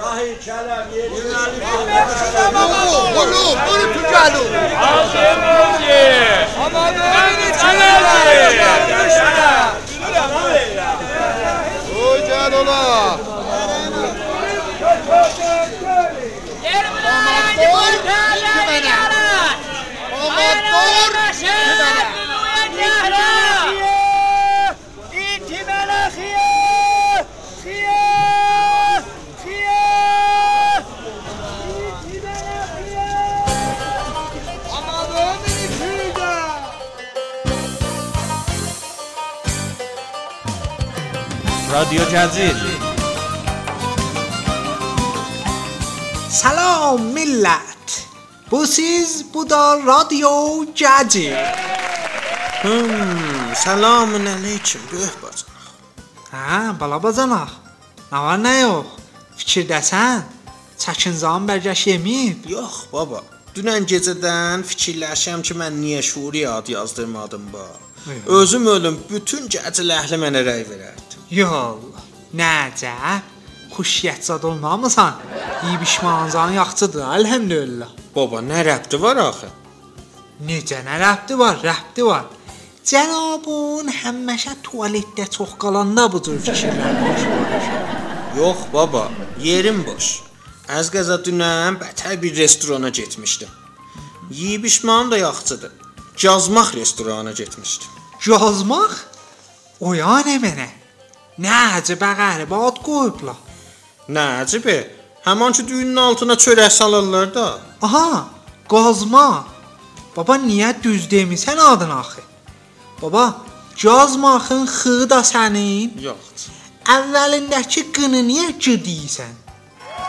شاهی کلم یه برو برو تو جلو آقا مولیه آقا مولیه چلم تو رادیو جزیل سلام ملت Bu siz bu da radyo Cacı. Hmm, Salamün aleyküm böyük bacım. Hə, bala bacanaq. Nə var nə yox? Fikirdəsən? Çəkinzan bərgəş yeməyib. Yox baba. Dünən gecədən fikirləşəm ki, mən niyə şuri ad yazdırmadım ba. Özüm ölüm, bütün gəcəl əhli mənə rəy verərdi. Yox. Nəcəb? Xuşiyyətzad olmamısan? Yeyib işmanzanı yaxçıdır, elhamdülillah. Baba, nə rəbti var axı? Necə nə rəbti var? Rəbti var. Cənabun həmişə tualetdə çox qalanda bu cür fikirlər başlayır. Yox baba, yerim boş. Az qəza dünən bətər bir restorana getmişdim. Yeyib işmanım da yaxçıdır. Cazmaq restorana getmişdim. Yazmaq? O ya nə mənə? Nə əcəbə qəribə ad qoyublar. Nə əcəbi? Həman ki düyünün altına çörək salırlar da. Aha, qazma. Baba niyə düz demisən adını axı? Baba, cazmaqın xı da sənin. Yox. Əvvəlindəki qını niyə c deyirsən?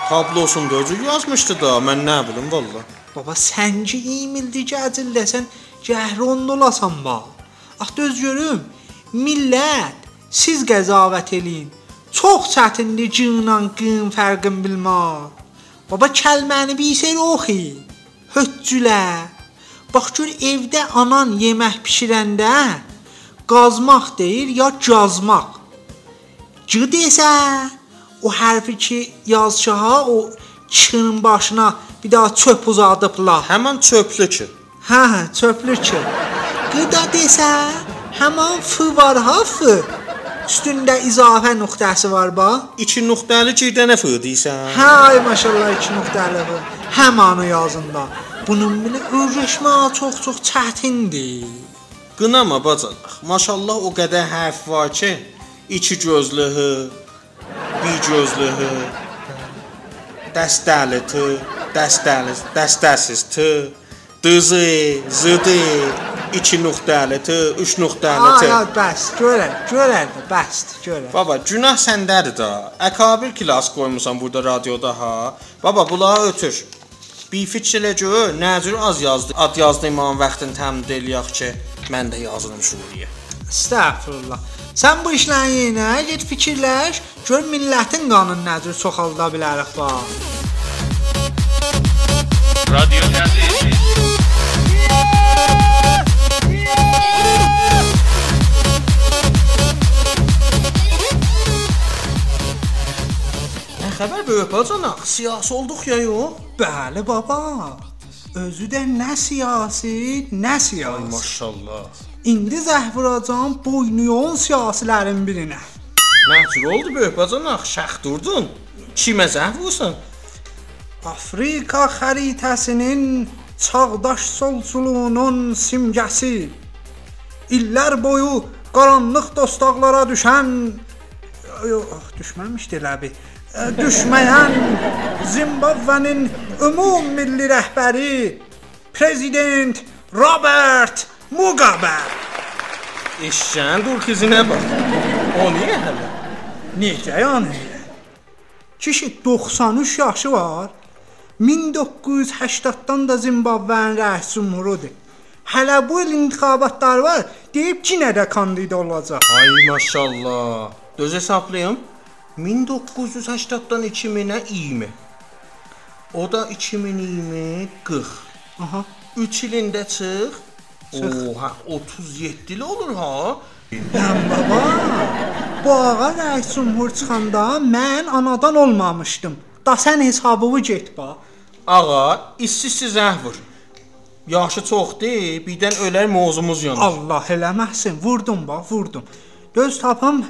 Tablosunda özü yazmışdı da, mən nə bilim vallah. Baba sən ki imildi gəcildəsən, cəhron olasan ba. Ax düz görüm. Millət, siz qəzavət eləyin. Çox çətindir cınla qın fərqin bilmək. Baba kəlməni bilsən oxu. Höccülə. Bax gör evdə anan yemək bişirəndə qazmaq deyir ya cazmaq. C desə o hərfi ki yazçaha o çının başına bir daha çöp uzadıblar. Həman çöplü ki. Hə, hə, çöplü ki. Qıda desə həmin f var ha f. Üstündə izafə nöqtəsi var ba. İki nöqtəli ki, dənə fı deyirsən. Hə, ay maşallah iki nöqtəli bu. Həmanı yazında. Bunun belə öyrəşmə çox-çox çətindir. Qınama bacanaq. Maşallah o qədər hərf var ki, iki gözlü h, bir gözlü h, dəstəli t, dəstəli, dəstəsiz t, dızı, zıdı, iki nöqtəli t, üç nöqtəli Ay, t. ay, bəs, görər, görər, bəsdir, görər. Baba, günah səndədir da. Əkabir klass qoymusan burada radioda ha. Baba, bunları ötür. Bir fikirlə gör, nəcür az yazdı. Ad yazdığımın vaxtını təmin eləyək ki, mən də yazılım şuriyə. Estağfurullah. Sən bu işlərin yerinə get fikirləş, gör millətin qanun nədir çoxalda bilərik bax. Radio nədir? xəbər böyük bacana, siyasi olduq ya yox? Bəli baba. Özü də nə siyasi, nə siyasi. Maşallah. İndi zəh vuracam boynuyon siyasilərin birinə. Nəcür oldu böyük bacanaq? Şəx durdun. Kimə zəhv vursan? Afrika xəritəsinin çağdaş solçuluğunun simgəsi. İllər boyu qaranlıq dostaqlara düşən yox, düşməmişdi ləbi. Düşməyən Zimbabvenin ümum milli rəhbəri prezident Robert Mugabe. Eşşən dur xizinə bax. O niyə hələ? Necə yəni? Kişi 93 yaşı var. 1980-dan da Zimbabvenin rəis cümhurudur. Hələ bu il intiqabatlar var. Deyib ki, nə də kandida olacaq. Ay maşallah. Düz hesablayım. 1980-dan 2000-ə 20. O da 2020 40. Aha. 3 ilində çıx. Oha, 37 il olur ha. Lan baba, bu ağa rəis cümhur çıxanda mən anadan olmamışdım. Da sən hesabını get bax. Ağa, işsiz zəh vur. Yaşı çoxdur, birdən ölər mozumuz yanar. Allah eləməsin. Vurdum bax, vurdum. Göz tapım.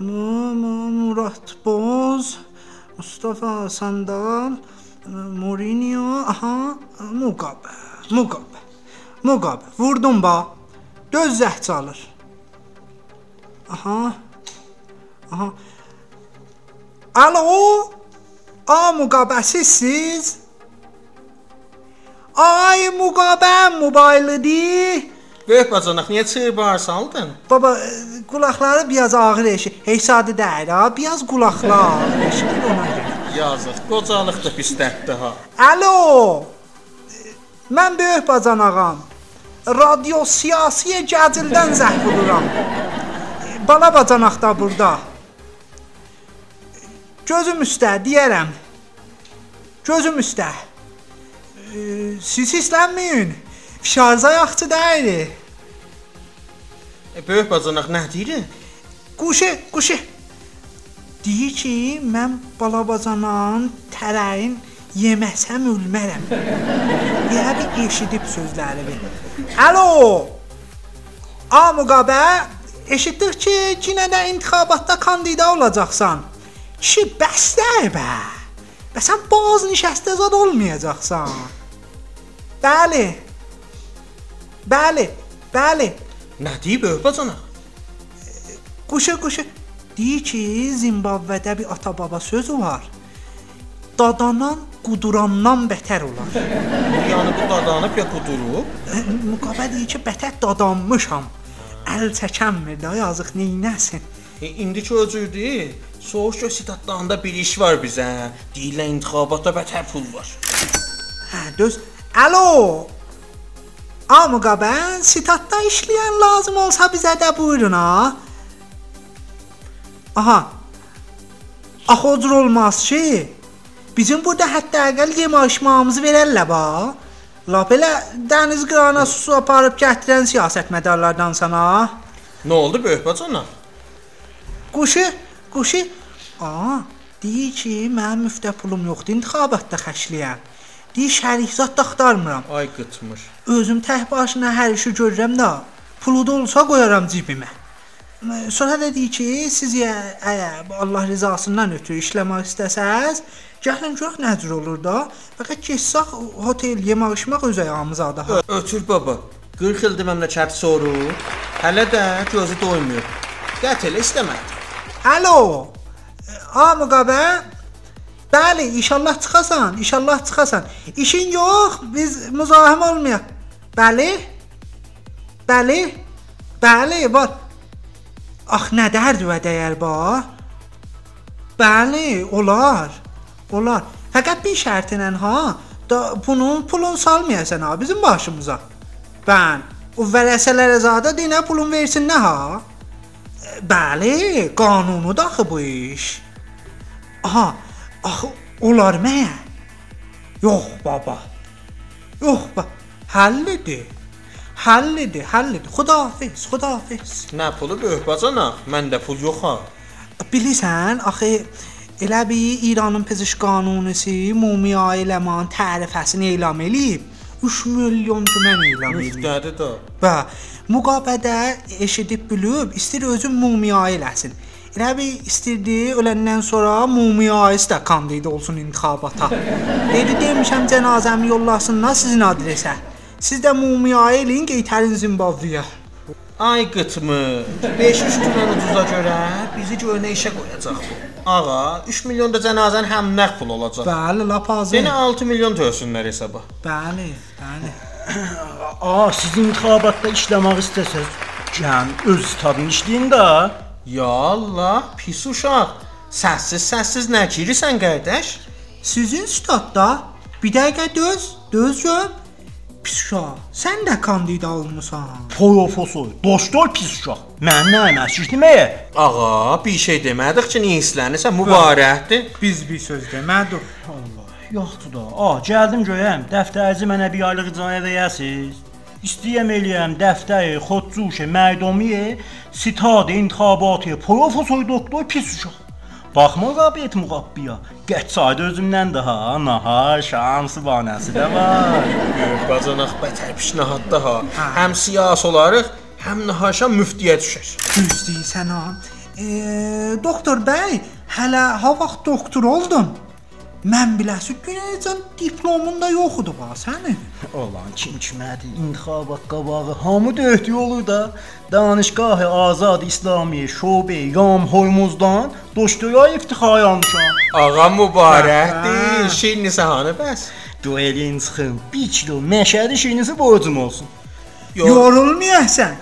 Mu- Mu- Murad Boz, Mustafa Sandal, Mourinho, aha, Mugabe. Mugabe. Mugabe. Vurdum bax. Göz zəh çalır. Aha. Aha. Alo? A Mugabe sizsiz? Ay Mugabe mobilədir. Böyük bacanaq, niyə çığır saldın? Baba qulaqları biraz ağır eşi. Heysadı deyil ha, biraz qulaqlar eşidir ona görə. Yazıq, qocalıq da pisdətdi ha. Alo. Mən böyük bacanağam. Radio siyasiyə gəcildən zəh vururam. Bala bacanaq da burada. Gözüm üstə deyərəm. Gözüm üstə. E, Siz hislənməyin. Şarj ayaqçı deyil. Böyük nə deyir? Quşu, quşu. Deyir ki, mən balabacanan tərəyin yeməsəm ölmərəm. Yəqin eşidib sözlərimi. Alo. A müqabə, eşitdik ki, yenə də intixabatda kandida olacaqsan. Kişi bəsdə bə. Bə sən boz nişəstə zad olmayacaqsan. Bəli. Bəli. Bəli. Nə deyir böyük bacanaq? Quşu quşu deyir ki, Zimbabvedə bir ata-baba sözü var. Dadanan qudurandan bətər olar. Yəni bu dadanıb ya qudurub? Müqabə deyir ki, bətər dadanmışam. Əl çəkənmir də yazıq neynəsin? E, indiki o cürdür. Soğuş gö sitatlarında bir iş var bizə. Deyirlər intixabata bətər pul var. Hə, düz. Alo. A müqabə, sitatda işləyən lazım olsa bizə də buyurun ha. Aha. Axı o cür olmaz ki. Bizim burada hətta əqəl yeməşmamızı verərlər ba. La belə dəniz qırağına su aparıb gətirən siyasətmədarlardan sana. Nə oldu böyük bacanaq? Quşu, quşu. Aa, deyir ki, mənim müftə pulum yoxdur, intixabatda xərcləyəm. Deyir şərik zad da axtarmıram. Ay qıtmış. Özüm tək başına hər işi görürəm də, pulu da olsa qoyaram cibimə. Sonra da deyir ki, siz ya əgər Allah rızasından ötürü işləmək istəsəz, gəlin görək nə cür olur da. Fəqət keçsək hotel yemək içmək öz ayağımıza da. Ö- Ötür baba. 40 ildir məmləkət soru. Hələ də gözü doymur. Qət elə istəmədi. Alo. A müqabə. Bəli, inşallah çıxasan, inşallah çıxasan. İşin yox, biz müzahim olmayaq. Bəli? Bəli? Bəli, var. Ax nə dərd və dəyər ba? Bəli, olar. Olar. Fəqət bir şərtlə ha, da bunun pulun salmayasan ha bizim başımıza. Bən, o vərəsələrə zadə dinə pulun versin nə ha? Bəli, qanunu da axı bu iş. Aha, axı olar mə? Yox baba. Yox ba. Həllidir. Həllidir, həllidir. Xudahafiz, xudahafiz. Nə pulu böyük bacanaq? Məndə pul yox ha. Bilirsən, axı elə bir İranın peziş qanunusu mumya eləman tərifəsini elan eləyib. 3 milyon tümən elan eləyib. Müftədir də. Və müqabədə eşidib bilib istir özü mumya eləsin. Elə bir istirdi öləndən sonra mumiyası da kandida olsun intixabata. Dedi demişəm cənazəmi yollasınlar sizin adresə. Siz də mumiya eləyin qaytarın Zimbabveyə. Ay qıtmı. 500 tümən ucuza görə bizi görünə işə qoyacaq bu. Ağa, 3 milyon da cənazən həm nəq pul olacaq. Bəli, lap azı. Səni 6 milyon törsünlər hesaba. Bəli, bəli. A, siz intixabatda işləmək istəsəz, gəlin öz stadını işləyin də. Ya Allah, pis uşaq. Səssiz səssiz nə kirirsən qardaş? Sizin stadda bir dəqiqə döz, döz gör. Pis uşaq, sən də kandida olmusan. Poyofosoy, doşdol pis uşaq. Mən nəyim əşik deməyə? Ağa, bir şey demədik ki, niyə hislənirsən? Mübarəkdir. Biz bir söz demədik. Allah, yoxdur da. A, gəldim göyəm, dəftərci mənə bir aylıq icazə verəsiz. İstəyəm eləyəm dəftəri, xodcuşe, mərdomiyə, sitad, intixabatı, poyofosoy doktor pis uşaq. Baxma qabiyet müqabbiya. Get saydı özümdən daha. Nahar şansı banəsi də var. Bacanaq bətər pişnahatda ha. Həm siyas olarıq, həm nahaşa müftiyə düşər. Düz deyirsən ha. E, doktor bəy, hələ ha vaxt doktor oldun. Mən biləsi günəcən diplomun da yox idi va sənin. Olan kim kimədi? İntixabat qabağı hamı döhdü olur da. Danışgahı Azad İslami şöbə Yam Hoymuzdan Dostoyev iftixar almışam. Ağa mübarəkdir. Şirin səhanə bəs. Duelin çıxım 1 kilo məşədi şirinisi borcum olsun. Yorulmayasan.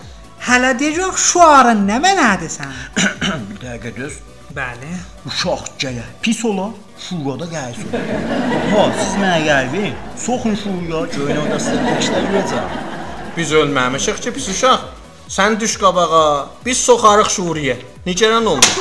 Hələ deyəcək şuarın nə mənadır sən? Bir dəqiqə düz. Bəli. Uşaq gəyə pis ola, şurada gəlsin. Ha, siz mənə gəlin. Soxun şuraya, göyün orada sizə təklər verəcəm. Biz ölməmişik ki, pis uşaq. Sən düş qabağa, biz soxarıq şuriyə. Nigeran olma.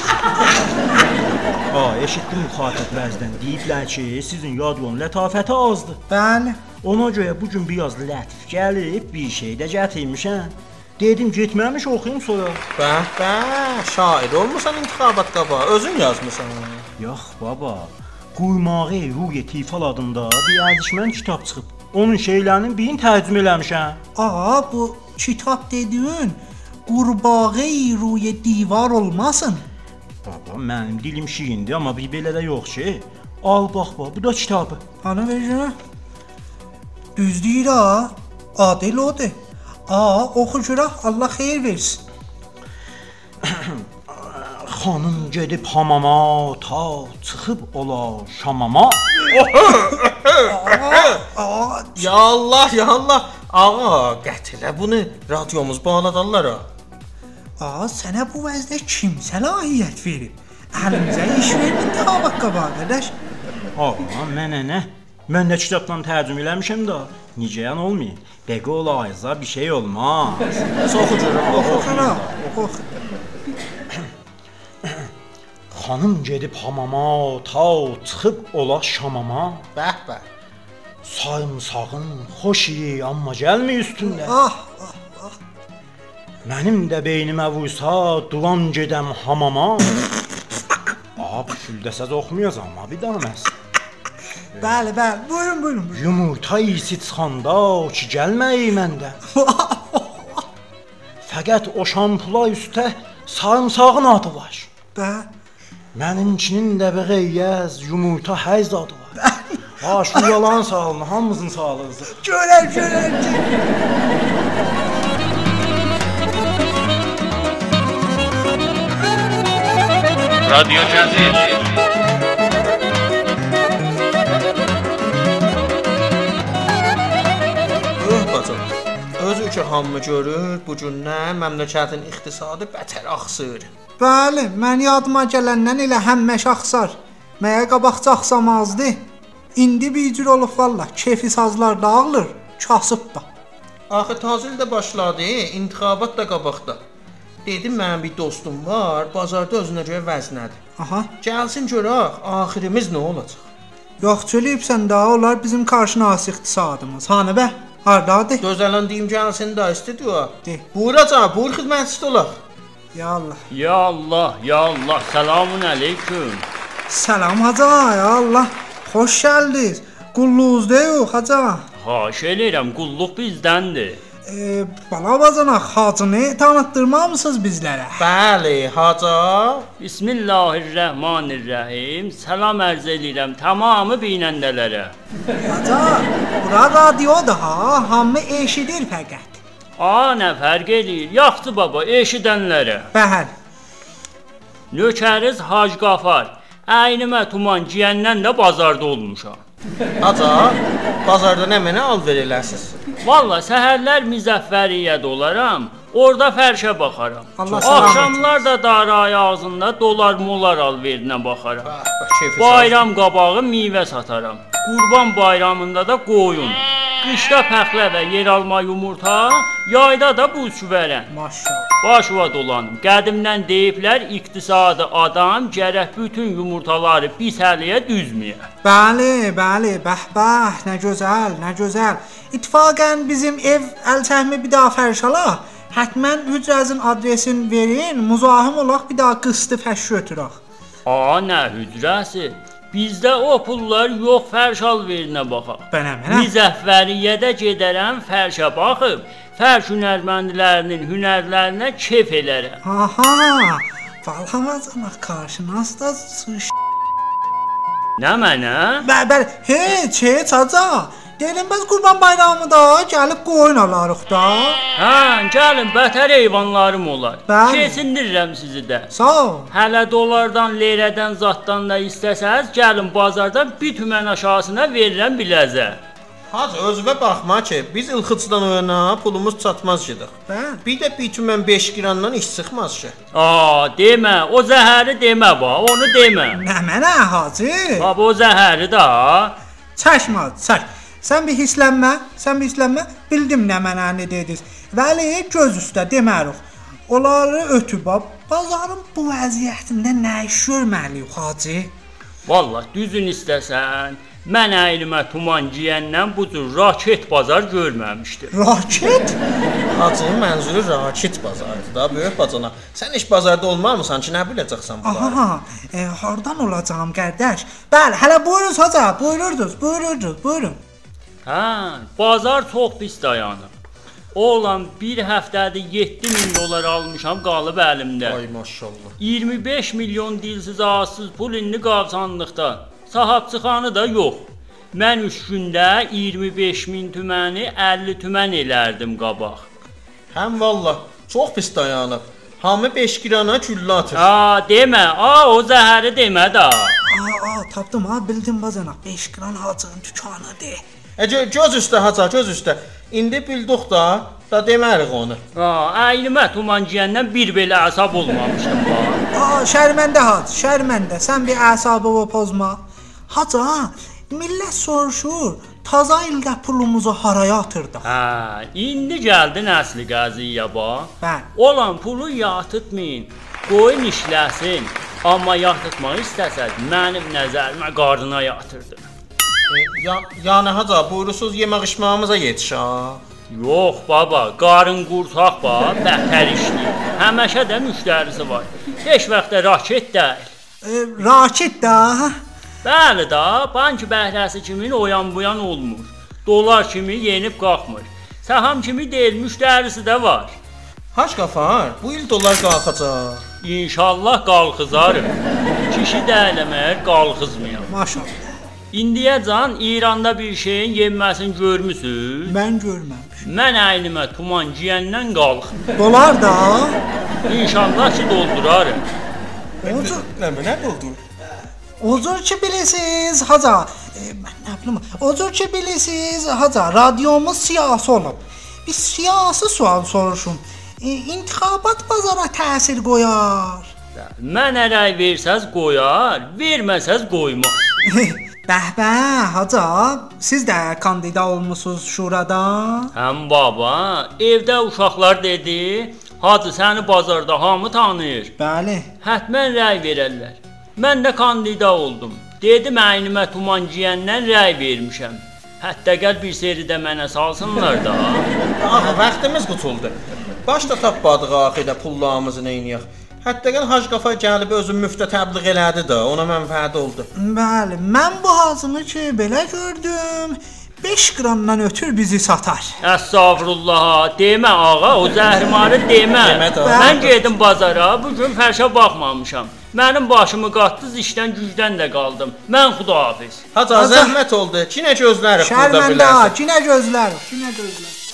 Ha, eşitdim müxatib vəzdən. Deyiblər ki, sizin yad yolun lətafəti azdır. Bəli. Ona görə bu gün biraz lətif gəlib bir şey də gətirmişəm. Dedim getməmiş oxuyum sonra. Bəh, bəh, şair olmusan intixabat qabağa, özün yazmısan. Yox baba, Quymağı Ruye Tifal adında bir ərişmən kitab çıxıb. Onun şeylərinin birini tərcümə eləmişəm. Aa bu kitap dediğin qurbağı ruye divar olmasın. Baba, mənim dilim şirindir, amma bir belə də yox ki. Al bax bax, bu da kitabı. Ana verəcəm. Düz deyir ha. Adil odur. Aa oxu görək Allah xeyir versin. Xanım gedib hamama, ta çıxıb ola şamama. Ya Allah, ya Allah. Ağa, qətilə bunu radiomuz bağladarlar ha. Aa sənə bu vəzdə kim səlahiyyət verib? Əlimizə iş vermir tabaq qabağa qardaş. Ağa, mənə nə? Mən də kitabdan tərcümə eləmişəm də. Necəyən olmayın. Dəqiq olaysa bir şey olmaz. Soxu görüm, oxu. Oxuna, oxu. Xanım gedib hamama, ta çıxıb ola şamama. Bəh, bəh. Sarımsağın xoş iyi, amma gəlmir üstündə. Ah, Mənim də beynimə vursa, duran gedəm hamama. Ab, şüldəsəz oxumayacam, amma bir dənə məs. Bəli, bəli. Buyurun, buyurun. buyurun. Yumurta isi çıxanda ki gəlməyi məndə. Fəqət o şampula üstə sarımsağın adı var. Bə. Mənimkinin də bəğəyyəz yumurta həz adı var. Bə. Ha, şu yalan sağlığını, hamımızın sağlığınızı. Görək, görək. Radyo Cəzir. Bacım. Özü ki hamı görür, bu gündən məmləkətin iqtisadı bətər axsır. Bəli, mən yadıma gələndən elə həmmə şaxsar. Məyə qabaqca axsamazdı. İndi bir cür olub valla, keyfi sazlar dağılır, kasıb da. Axı tazil də başladı, intixabat da qabaqda. Dedim mənim bir dostum var, bazarda özünə görə vəznədir. Aha. Gəlsin görək, axirimiz nə olacaq? Yox, çölübsən daha onlar bizim qarşınası iqtisadımız. Hanı bə? Hardadır? Gözələn deyim gəlsin də studiya. De. Buyuracaq, buyur xidmətçisi olaq. Ya Allah. Ya Allah, ya Allah, selamun aleyküm. Salam haca, ya Allah. Xoş gəldiniz. Qulluzda yox haca. Xahiş edirəm, qulluq bizdəndir. E, bala bacana hacını tanıtdırmamısınız bizlərə? Bəli, haca. Bismillahirrahmanirrahim. Salam ərz edirəm tamamı binəndələrə. Haca, bura radiodur ha, hamı eşidir fəqət. A, nə fərq eləyir? Yaxşı baba, eşidənlərə. Bəli. Nökəriz Hac Qafar. Əynimə tuman giyəndən də bazarda olmuşam. Haca, bazarda nə mənə alver eləsiz? Valla səhərlər müzəffəriyyədə olaram. Orda fərşə baxaram. Allah salamat Axşamlar da daray ağzında dolar molar alverinə baxaram. Bax, bax, keyfi Bayram qabağı meyvə sataram. Qurban bayramında da qoyun. Qışda pəxlə və yeralma yumurta, yayda da bu süvərən. Maşallah. Başıva dolanım. Qədimdən deyiblər, iqtisadi adam gərək bütün yumurtaları pis həliyə düzməyə. Bəli, bəli, bəh bəh, nə gözəl, nə gözəl. İttifaqən bizim ev əlçəhmi bir daha fərşala. Hətmən hücrəzin adresini verin, muzahim olaq bir daha qıstı fəş götürək. A, nə hücrəsi? Bizdə o pullar yox, fərşal verinə baxaq. Bənə mənə. Müzəffəriyyədə gedərəm, fərşə baxıb, fərş hünərməndilərinin hünərlərinə kef elərəm. Aha. Valhamazana karşınız da suş. Nə mənə? Bəli. Heç, heç aca. Deyirəm bəs Qurban bayramı da gəlib qoyun alarıq da. Hə, gəlin, bətər heyvanlarım olar. Keçindirirəm sizi də. Sağ ol. Hələ dollardan, leyrədən, zaddan da istəsəz, gəlin bazardan bir tümən aşağısına verirəm biləcə. Hacı özünə baxma ki, biz ilxıçdan o yana pulumuz çatmaz gedik. Bəli. Bir də bir tümən 5 qrandan iş çıxmaz ki. Aa, demə, o zəhəri demə bax, onu demə. Nə mənə hacı? Bax, o zəhəri də. Çəkmə, çək. Sən bir hisslənmə, sən bir hisslənmə. Bildim nə mənə nə dediniz. Vəli göz üstə demərik. Onları ötüb bazarın bu vəziyyətində nə iş görməliyik hacı? Vallah düzün istəsən, mən əylimə tuman giyəndən bu cür raket bazar görməmişdim. Raket? Hacının mənzuru rakit bazarıdır da, böyük bacana. Sən heç bazarda olmamısan ki, nə biləcəksən bunları? Aha, e, hardan olacağam qardaş? Bəli, hələ buyurunuz hoca, buyururdunuz, buyururdunuz, buyurun. Hə, bazar çox pis dayanır. Oğlan bir həftədə 7000 dollar almışam qalıb əlimdə. Ay maşallah. 25 milyon dilsiz ağızsız pul indi qavsanlıqda. Sahibçixanı da yox. Mən 3 gündə 25 min tüməni 50 tümən elərdim qabaq. Həm vallah çox pis dayanıb. Hamı 5 qrana güllə atır. A, demə, a o zəhəri demə də. Aa, aa, tapdım ha, bildim bazana. 5 qran hacının dükanıdır. E, gö- göz üstə haca, göz üstə. İndi bildik da, da demərik onu. A, əylimə tuman giyəndən bir belə əsab olmamışdım bax. Aa, şərməndə hac, şərməndə. Sən bir əsabını pozma. Haca, millət soruşur, taza ildə pulumuzu haraya atırdıq? Hə, indi gəldi nəsli qəziyyə bax. Bəli. Olan pulu yatıtmayın. Qoyun işləsin. Amma yatıtmaq istəsəz mənim nəzərimə qarnına yatırdı. Ya, yəni haca, buyurusuz yemək içməyimizə yetiş ha. Yox baba, qarın qurtaq bax, bətər işləyir. Həmişə də müştərisi var. Heç vaxt da raket deyil. E, raket da. Bəli da, bank bəhrəsi kimi oyan buyan olmur. Dolar kimi yenib qalxmır. Səham kimi deyil, müştərisi də var. Haç qafar, bu il dollar qalxacaq. İnşallah qalxızarım. Kişi də eləmər qalxızmayam. Maşallah. İndiyəcən İranda bir şeyin yenməsini görmüsüz? Mən görməmişəm. Mən əynimə tuman giyəndən qalx. Dolar da. İnşallah ki doldurarım. Odur, Nə nə oldu? odur ki bilirsiniz, haca. E, mən nə bilim. Odur ki bilirsiniz, haca. Radiomuz siyasi olub. Bir siyasi sual soruşum. E, intixabat bazara təsir qoyar. Mənə rəy versəz qoyar, verməsəz qoymaz. Bəh bəh, haca. Siz də kandida olmusunuz şurada? Həm baba, evdə uşaqlar dedi, Hacı səni bazarda hamı tanıyır. Bəli. Hətmən rəy verərlər. Mən də kandida oldum. Dedim əynimə tuman giyəndən rəy vermişəm. Hətta gəl bir seri də mənə salsınlar da. Axı vaxtımız qutuldu. Başda tapmadıq axidə pullarımızı neyniyək. Hətta gəl Hac qafa gəlib özün müftə təbliğ elədi də, ona mənfəət oldu. Bəli, mən bu hazını ki belə gördüm. 5 qramdan ötür bizi satar. Əstəğfurullah, demə ağa, o zəhrimarı demə. Mən gedim bazara, bu gün fərşə baxmamışam. Mənim başımı qatdız, işdən gücdən də qaldım. Mən xudahafiz. Haca- zəhmət oldu. Kinə gözləri burada Şərməndə bilərsən. kinə gözlər, kinə gözlər.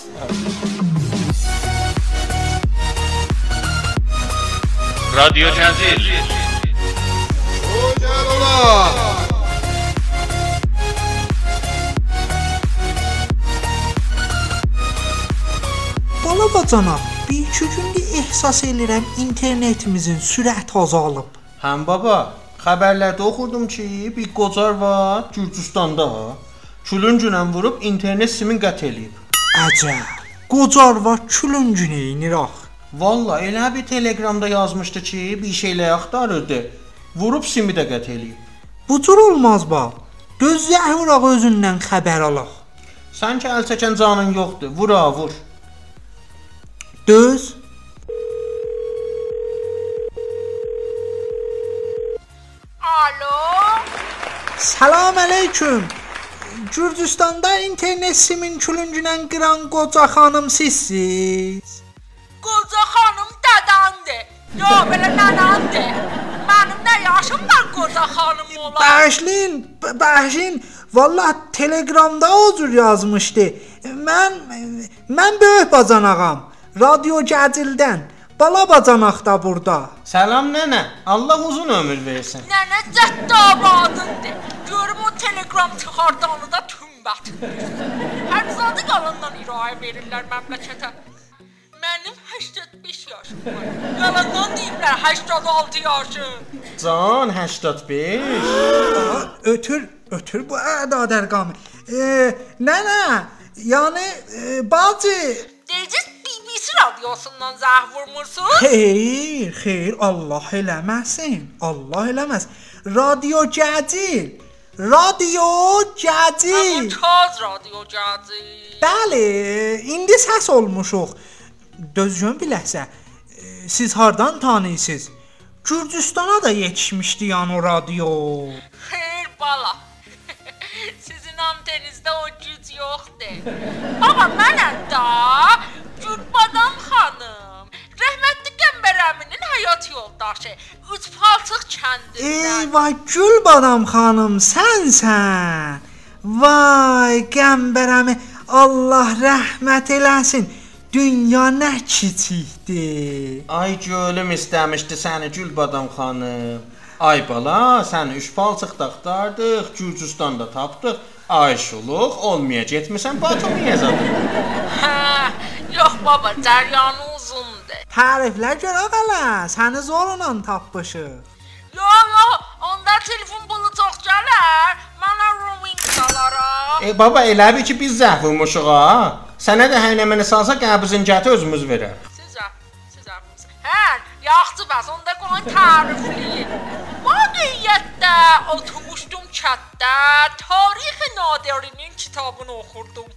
Radyo Cazil. Hoca Lola. Balabacana, bir-iki gündür ehsas elirəm internetimizin sürət azalıb. Həm baba, xəbərlərdə oxurdum ki, bir qocar var Gürcüstanda. Külüncünə vurub internet simin qət eləyib. Əcəb. Qocar var külüncünə inir ax. Valla elə bir Telegramda yazmışdı ki, bir şeylə axtarırdı. Vurub simi də qət eləyib. Bu cür olmaz ba. Gözlə vuraq özündən xəbər alaq. Sanki əl çəkən canın yoxdur. Vura, vur. Düz. Salam aleyküm. Gürcüstanda internet simin külüngünən qıran qoca xanım sizsiz? Qoca xanım dədəndir. Yo, belə nənəndir. Mənim nə yaşım var qoca xanım ola? Bağışlayın, bağışlayın. Vallah Telegramda o cür yazmışdı. Mən mən böyük bacanağam. Radyo Gəcildən. Bala bacanaq da burada. Salam nənə. Allah uzun ömür versin. Nənə cəddabadındır. Görüm o telegram çıxardanı da tümbət. Hər zadı qalandan irayə verirlər məmləkətə. Mənim 85 yaşım var. Yalandan deyiblər 86 yaşım. Can 85. Ötür, ötür bu ədad rəqamı. E, nənə, yəni e, bacı Deyəcəz BBC radiosundan zəh vurmursun? Xeyr, xeyr, Allah eləməsin. Allah eləməz. Radio Gəcil. Radio Gəcil. Mümtaz radyo cazı. Bəli, indi səs olmuşuq. Dözgün bir ləhzə. E, Siz hardan tanıyırsınız? Gürcüstana da yetişmişdi yəni o radio. Xeyr bala. Sizin anteninizdə o güc yoxdur. Amma mənəm da Gülbadam xanım. Rəhmətli Qəmbər əminin həyat yoldaşı. Üç palçıq kəndindən. Ey vay Gülbadam xanım, sənsən. Vay qəmbərəmi Allah rəhmət eləsin. Dünya nə kiçikdir. Ay gölüm istəmişdi səni Gülbadam xanım. Ay bala, səni üç palçıq da axtardıq, Gürcüstanda tapdıq. Ayşuluq olmaya getmisən Batumiyə zadı. Hə, yox baba, cəryanı uzundur. Təriflər görə qala, səni zorla tapmışıq. Yox, yox, onda telefon pulu çox gələr. Mənə roaming salaram. E baba elə bil ki biz zəhv vurmuşuq ha. Sənə də həynəməni salsa qəbzingəti özümüz verər. Sizə, sizə. Hə, yaxşı bəs onda qoyun tərifləyin. Vaqiətdə oturmuşdum çatda, tarix Nadirinin kitabını oxurdum.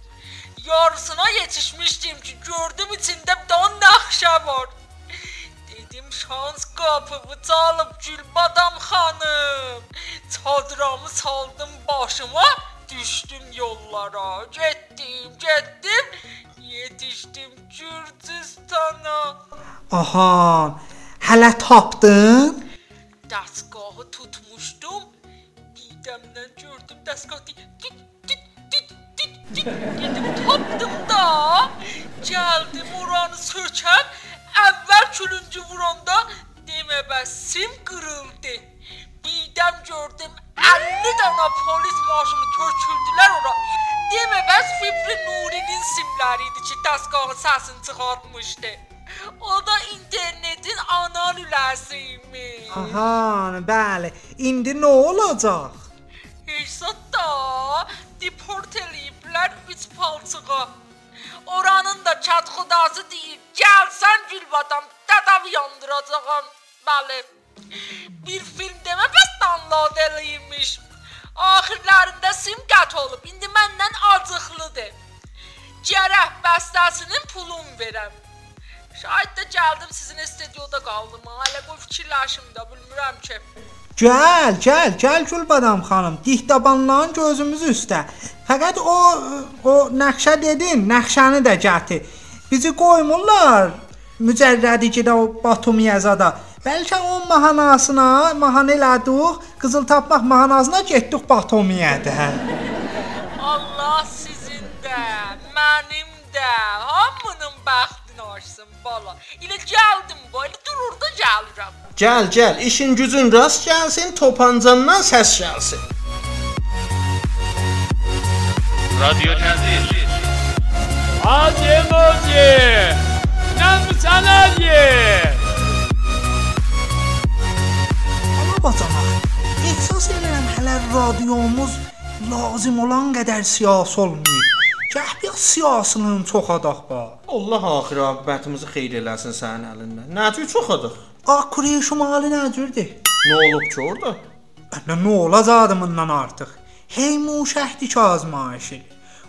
Yarısına yetişmişdim ki, gördüm içində bir dana naxşa var. Dedim şans qapımı çalıb Gülbadam xanım. Çadramı saldım başıma, düşdüm yollara. Getdim, getdim, yetişdim Gürcüstana. Aha, hələ tapdın? Dəstgahı tutmuşdum. Birdən gördüm dəstgah dit, dit, dit, dit, dit, dit. Dedim tapdım da. Gəldim oranı sökəm. Əvvəl külüncü vuranda demə bəs sim qırıldı. Birdən gördüm 50 dənə polis maşını köçüldülər ora. Demə bəs Fibri Nurinin simləri idi ki, dəstgahın səsini çıxartmışdı. O da internetin ana lüləsi imiş. Aha, bəli. İndi nə olacaq? Hesat da deport eləyiblər üç palçığa. Oranın da çat xudası deyir, gəlsən Gülbadam, dədəvi yandıracağam. Bəli. Bir film demə bəs download eləyirmiş. Axirlərində sim qət olub. İndi məndən acıqlıdır. Gərək bəstəsinin pulunu verəm. Şahid də gəldim sizin studiyada qaldım. Hələ qoy fikirləşim də bilmirəm ki. Gəl, gəl, gəl Gülbadam xanım. Dihtabanların gözümüz üstə. Fəqət o o nəqşə dedin, nəqşəni də gətir. Bizi qoymurlar. Mücərrədi ki də o Batumiyəzada. Bəlkə onun mahnasına, mahnı elədik, qızıl tapmaq mahnasına getdik Batomiyədə. Hə? Allah sizin də, mənim də, hamının bəxtin olsun bala. İlə gəldim bu, elə dururda gəlirəm. Gəl, gəl, işin gücün rast gəlsin, topancandan səs gəlsin. Radyo Təzir. Hacı Moji. Nəmsələyə. Bacanaq. Ehsas edirəm hələ radiomuz lazım olan qədər siyasi olmayıb. Gəh bir siyasının çox adaq var. Allah axir abətimizi xeyir eləsin sənin əlindən. Nəcür çoxadıq? Akuriye şumali nə cürdür? Nə olub ki orada? Nə nə olacaq bundan artıq? Hey muşəhdi ki azmayışı.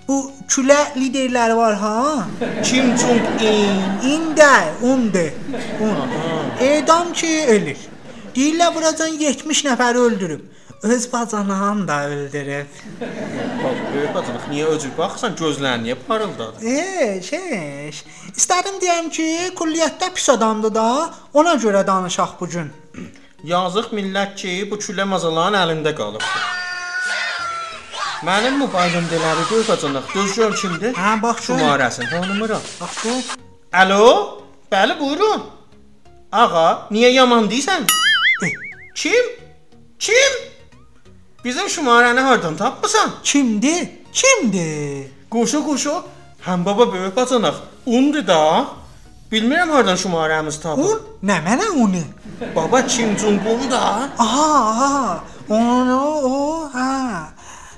Bu külə liderləri var ha? Kim Jong Un? İndə, undu. Un. Edam ki ölür. Deyirlər buradan 70 nəfəri öldürüb. öz bacanağını da öldürüb. Bax, böyük bacılıq niyə öcür baxsan gözlərin niyə parıldadı? E, şey, istədim deyəm ki, külliyyətdə pis adamdır da, ona görə danışaq bu gün. Yazıq millət ki, bu külə mazaların əlində qalıbdı. Mənim mobilimdələri böyük bacılıq düzgün kimdir? Hə, bax şu. Şumarəsini tanımıram. Bax bu. Alo? Bəli, buyurun. Ağa, niyə yaman deyirsən? E, Kim? Kim? Bizim şumarəni hardan tapmısan? Kimdir? Kimdir? Quşu quşu. Həm baba böyük bacanaq. Undur da. Bilmirəm hardan şumarəmiz tapıb. Un? Nə mənə unu? Baba Kim Jong-un da. Aha, aha. Onu, o, hə.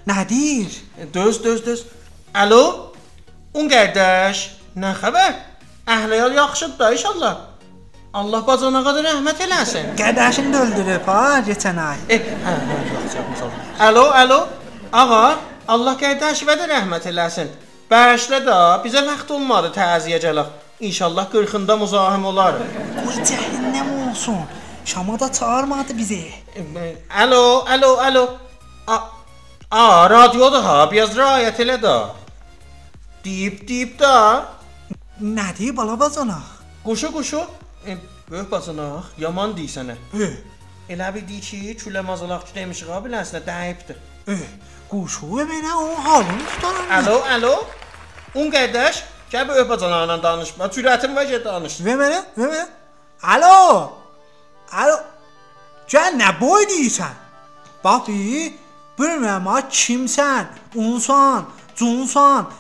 Nədir? Düz, düz, düz. Alo? Un qardaş, nə xəbər? Əhliyal yaxşıdır da inşallah. Allah bacanağa da rəhmət eləsin. Qədəşini də öldürüb ha, keçən ay. E, hə, hə, yaxşı yapmısan. Alo, alo. Ağa, Allah qardaşıva da rəhmət eləsin. Bəşlə də bizə vaxt olmadı təziyə gələk. İnşallah 40-ında müzahim olar. Qoy cəhənnəm olsun. Şama da çağırmadı bizi. E, Alo, alo, alo. A, a radyoda ha, biraz riayət elə də. Deyib, deyib də. Nədir bala bacanaq? Quşu, quşu. E, böyük bacanaq, yaman deyirsən. Ö, Elə bir deyir ki, külə mazalaqçı demişik ha, biləsən, dəyibdir. ö. Quşu mənə o halını tutaram. Alo, alo. Un qardaş, gəl böyük bacanaqla danışma. Cürətin var ki, danış. Və mənə, və mənə. Alo. Alo. Sən nə boy deyirsən? Bax bir, bilmirəm ha kimsən? Unsan, cunsan.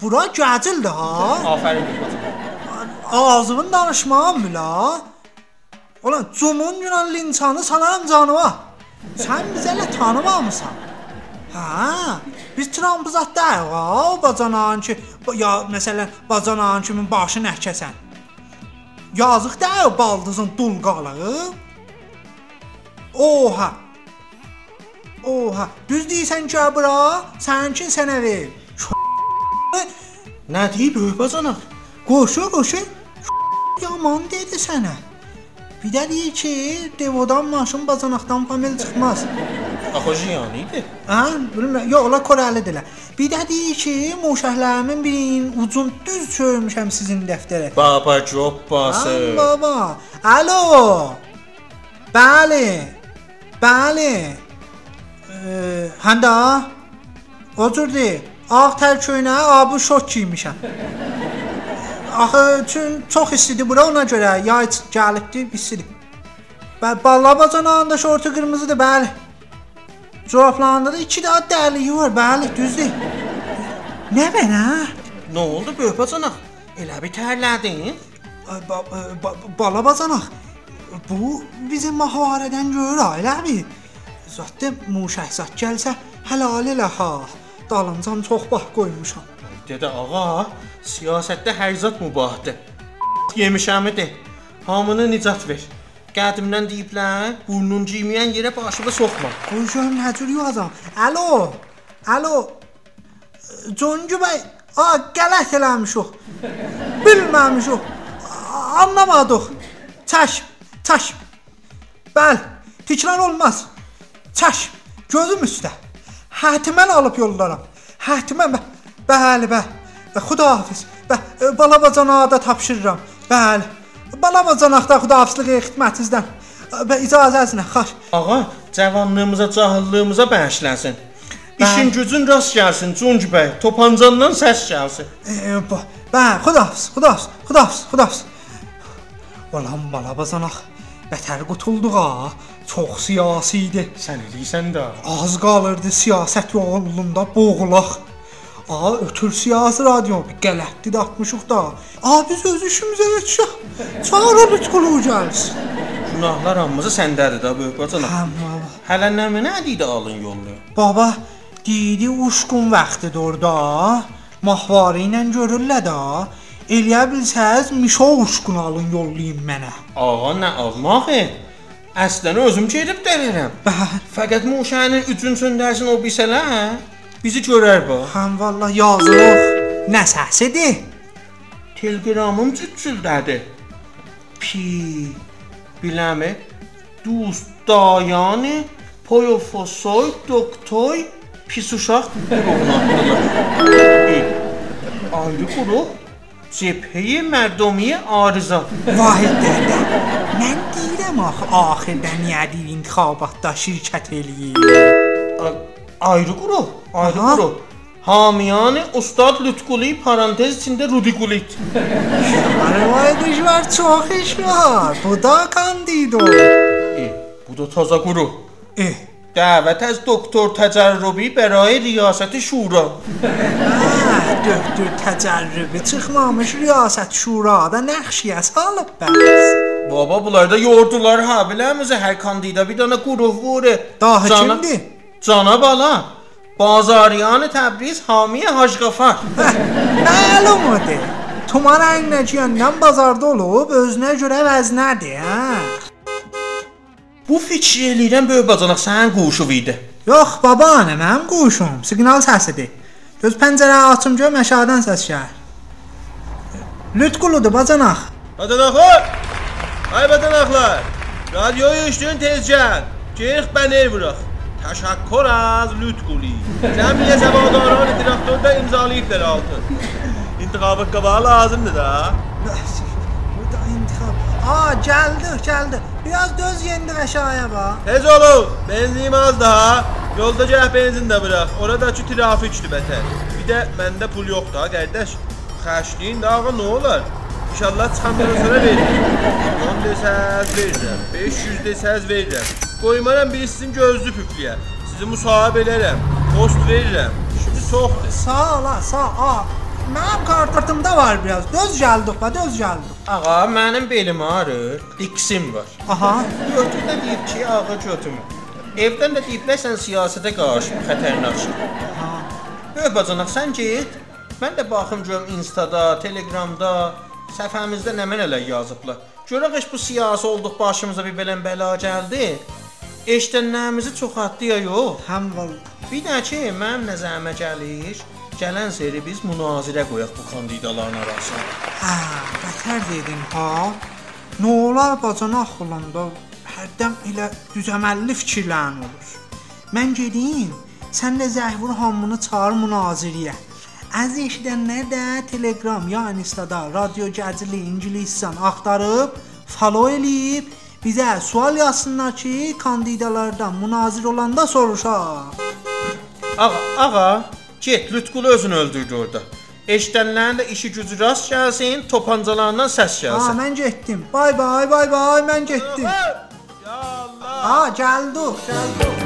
Bura gəcildir ha. Afərin Ağzımın danışmağım bila. Ulan cumun günan linçanı sanarım canıma. Sən bizə elə tanımamısan. Hə, biz Trump'ı zatdayıq ha, o bacanağın ki, ya məsələn, bacanağın kimin başı nəhkəsən. Yazıq da o baldızın dul qalıb. Oha. Oha, düz deyirsən ki, bura, sənkin sənə ver. Nə deyib böyük bacanaq? Qoşu, qoşu. Yaman dedi sənə. Bir də deyir ki, devodan maşın bacanaqdan pamel çıxmaz. Axı ziyan idi. Hə, bilmirəm. Yox, ola Korelidirlər. Bir də deyir ki, moşəhlərimin birinin ucun düz çörmüşəm sizin dəftərə. Baba cobbası. Am baba. Alo. Bəli. Bəli. Eee, həndə Oturdu. Ağ tər köynə, abi şok giymişəm. Axı çün çox istidir bura ona görə yay gəlibdi, istidir. Bə balla bacanağında şortu qırmızıdır, bəli. Corablarında da 2 daha dərliyi var, bəli, düzdür. Nə mənə? Nə oldu böyük bacanaq? Elə bir tərlədin? Ba ba bala bacanaq. Bu bizim maharədən görür ailəmi. Zətdə muşəhsat gəlsə helal elə ha. Dalıncan çox bax qoymuşam. Dedə ağa, siyasətdə hər zat mübahdır. Yemişəmi de. Hamını nicat ver. Qədimdən deyiblər, burnun ciyməyən yerə başını soxma. Qoyuşum nə cür yazam. Alo. Alo. Concu bəy, a qələt eləmişik. Bilməmişik. Anlamadıq. Çəş, çəş. Bəli, təkrar olmaz. Çəş, gözüm üstə. Hətimən alıb yollaram. Hətimən bə bəli bə. Və xudahafiz. Bə e, bala bacanağa da tapşırıram. Bəli. Bala bacanaqda xudahafizlik xidmətinizdən. Və icazənizlə, xaş. Ağa, cavanlığımıza, cahillığımıza bəxşlənsin. İşin gücün rast gəlsin, Cunc bəy. Topancandan səs gəlsin. E, bu, bə, xudahafiz, xudahafiz, xudahafiz, xudahafiz. Ulan bala bacanaq. Bətər qutulduq ha. Çox siyasi idi. Sən eləyirsən də. Az qalırdı siyasət yolunda boğulaq. A, ötür siyasi radio bir qələtdi də atmışıq da. A, biz öz işimizə yetişək. Çağır onu qulu gəlsin. Günahlar hamımızı səndədir də böyük bacanaq. Həm baba. Hələ nə mənə idi alın yolunu. Baba, deyidi uşqun vaxtıdır orada. Mahvarı ilə görürlər də. Eləyə bilsəz mişo uşqun alın yollayın mənə. Ağa nə almağı? Əslən özüm gedib. Bəli. Fəqət muşənin üçün söndərsin o bisələr, bizi görər bu. Həm vallah yazılıq. Nə səsidir? Telegramım cüccüldədi. Pi. Biləmi? Dost dayani Poyofosoy, doktoy, pis uşaq qruğuna atdılar. E, Ayrı qruq Cəbhəyə mərdumiyə arıza. Vahid dədə. Mən deyirəm axı axirdə niyə deyir intixabatda şirkət eləyir. A- Ayrı qruq, ayrı Aha. qruq. Hamiyan Ustad Lütquli parantez içində Rudikulit. Arvaydış var, çox iş var. Bu da kandido. E, bu da taza qruq. Eh, دعوت از دکتر تجربی برای ریاست شورا ah, döktür təcərrübü çıxmamış riyasət şurada nəxşiyə salıb bəs. Baba bunlar da yordular ha biləmizə hər kandida bir dənə quruq vure. Daha Cana- kimdir? Cana bala. Bazariyan Təbriz Hamiyə Hacqafar. Məlumdur. Tuman əynəciyəndən bazarda olub özünə görə vəznədir, hə? Bu fikir eləyirəm böyük bacanaq sənin quşu idi. Yox, babaanə, mənim quşum, siqnal səsidir. Göz pəncərə açım gör məşadən səs gəlir. Lütquludur bacanaq. Bacanaqlar! Ay bacanaqlar! Radyoyu üçdün tez gəl. Geyik bənir vuraq. Təşəkkür az Lütquli. Cəmiyə səvadarان direktördə imzalayıblar altı. İntiqabı qabağı lazımdır da. Bu da intihab. Aa, gəldi, gəldi. Biraz döz yendi aşağıya bax. Tez olun. Benzinim az daha. Yolda gəh benzin də bıraq. Oradakı trafikdir bətər. Bir də məndə pul yoxdur ha qardaş. Xərcliyin də ağa nə olar? İnşallah çıxandan sonra veririm. 10 desəz verirəm. 500 desəz verirəm. Qoymaram biri sizin gözlü püflüyə. Sizi müsahib elərəm. Post verirəm. Şimdi çoxdur. Sağ ol, sağ ol. Mənim kartımda var biraz. Döz gəldik, bax, döz gəldik. Ağa, mənim belim ağrır, diksim var. Aha. Götür də deyib ki, ağa götürmə. Evdən də deyiblər sən siyasətə qarşı xətərnaksın. Böyük bacanaq sən get. Mən də baxım görüm Instada, Telegramda, səhifəmizdə nə mənələr yazıblar. Görək heç bu siyasi olduq başımıza bir belən bəla gəldi. Eşidənlərimizi çoxaltdı ya yox. Həm valla. Bir də ki, mənim nəzərimə gəlir, gələn seri biz münazirə qoyaq bu kandidaların arasına. Hə, bətər dedin ha. Nə olar bacanaq olanda hərdən elə düzəməlli fikirlərin olur. Mən gedim, sən də zəhvur hamını çağır münazirəyə. Az eşidənlər də Telegram ya Instada radio gəzili ingiliscən axtarıb follow eləyib bizə sual yazsınlar ki, kandidalardan münazir olanda soruşaq. Ağa, ağa, get Lütqulu özünü öldürdü orada. Eşidənlərin də işi gücü rast gəlsin, topancalarından səs Ha, gəlsin. mən getdim. Bay bay, bay bay, mən getdim. Ya Allah. Ha, gəldik, gəldik.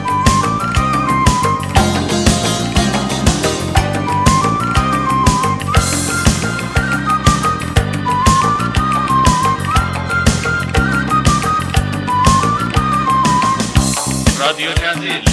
Adiós, Yandil.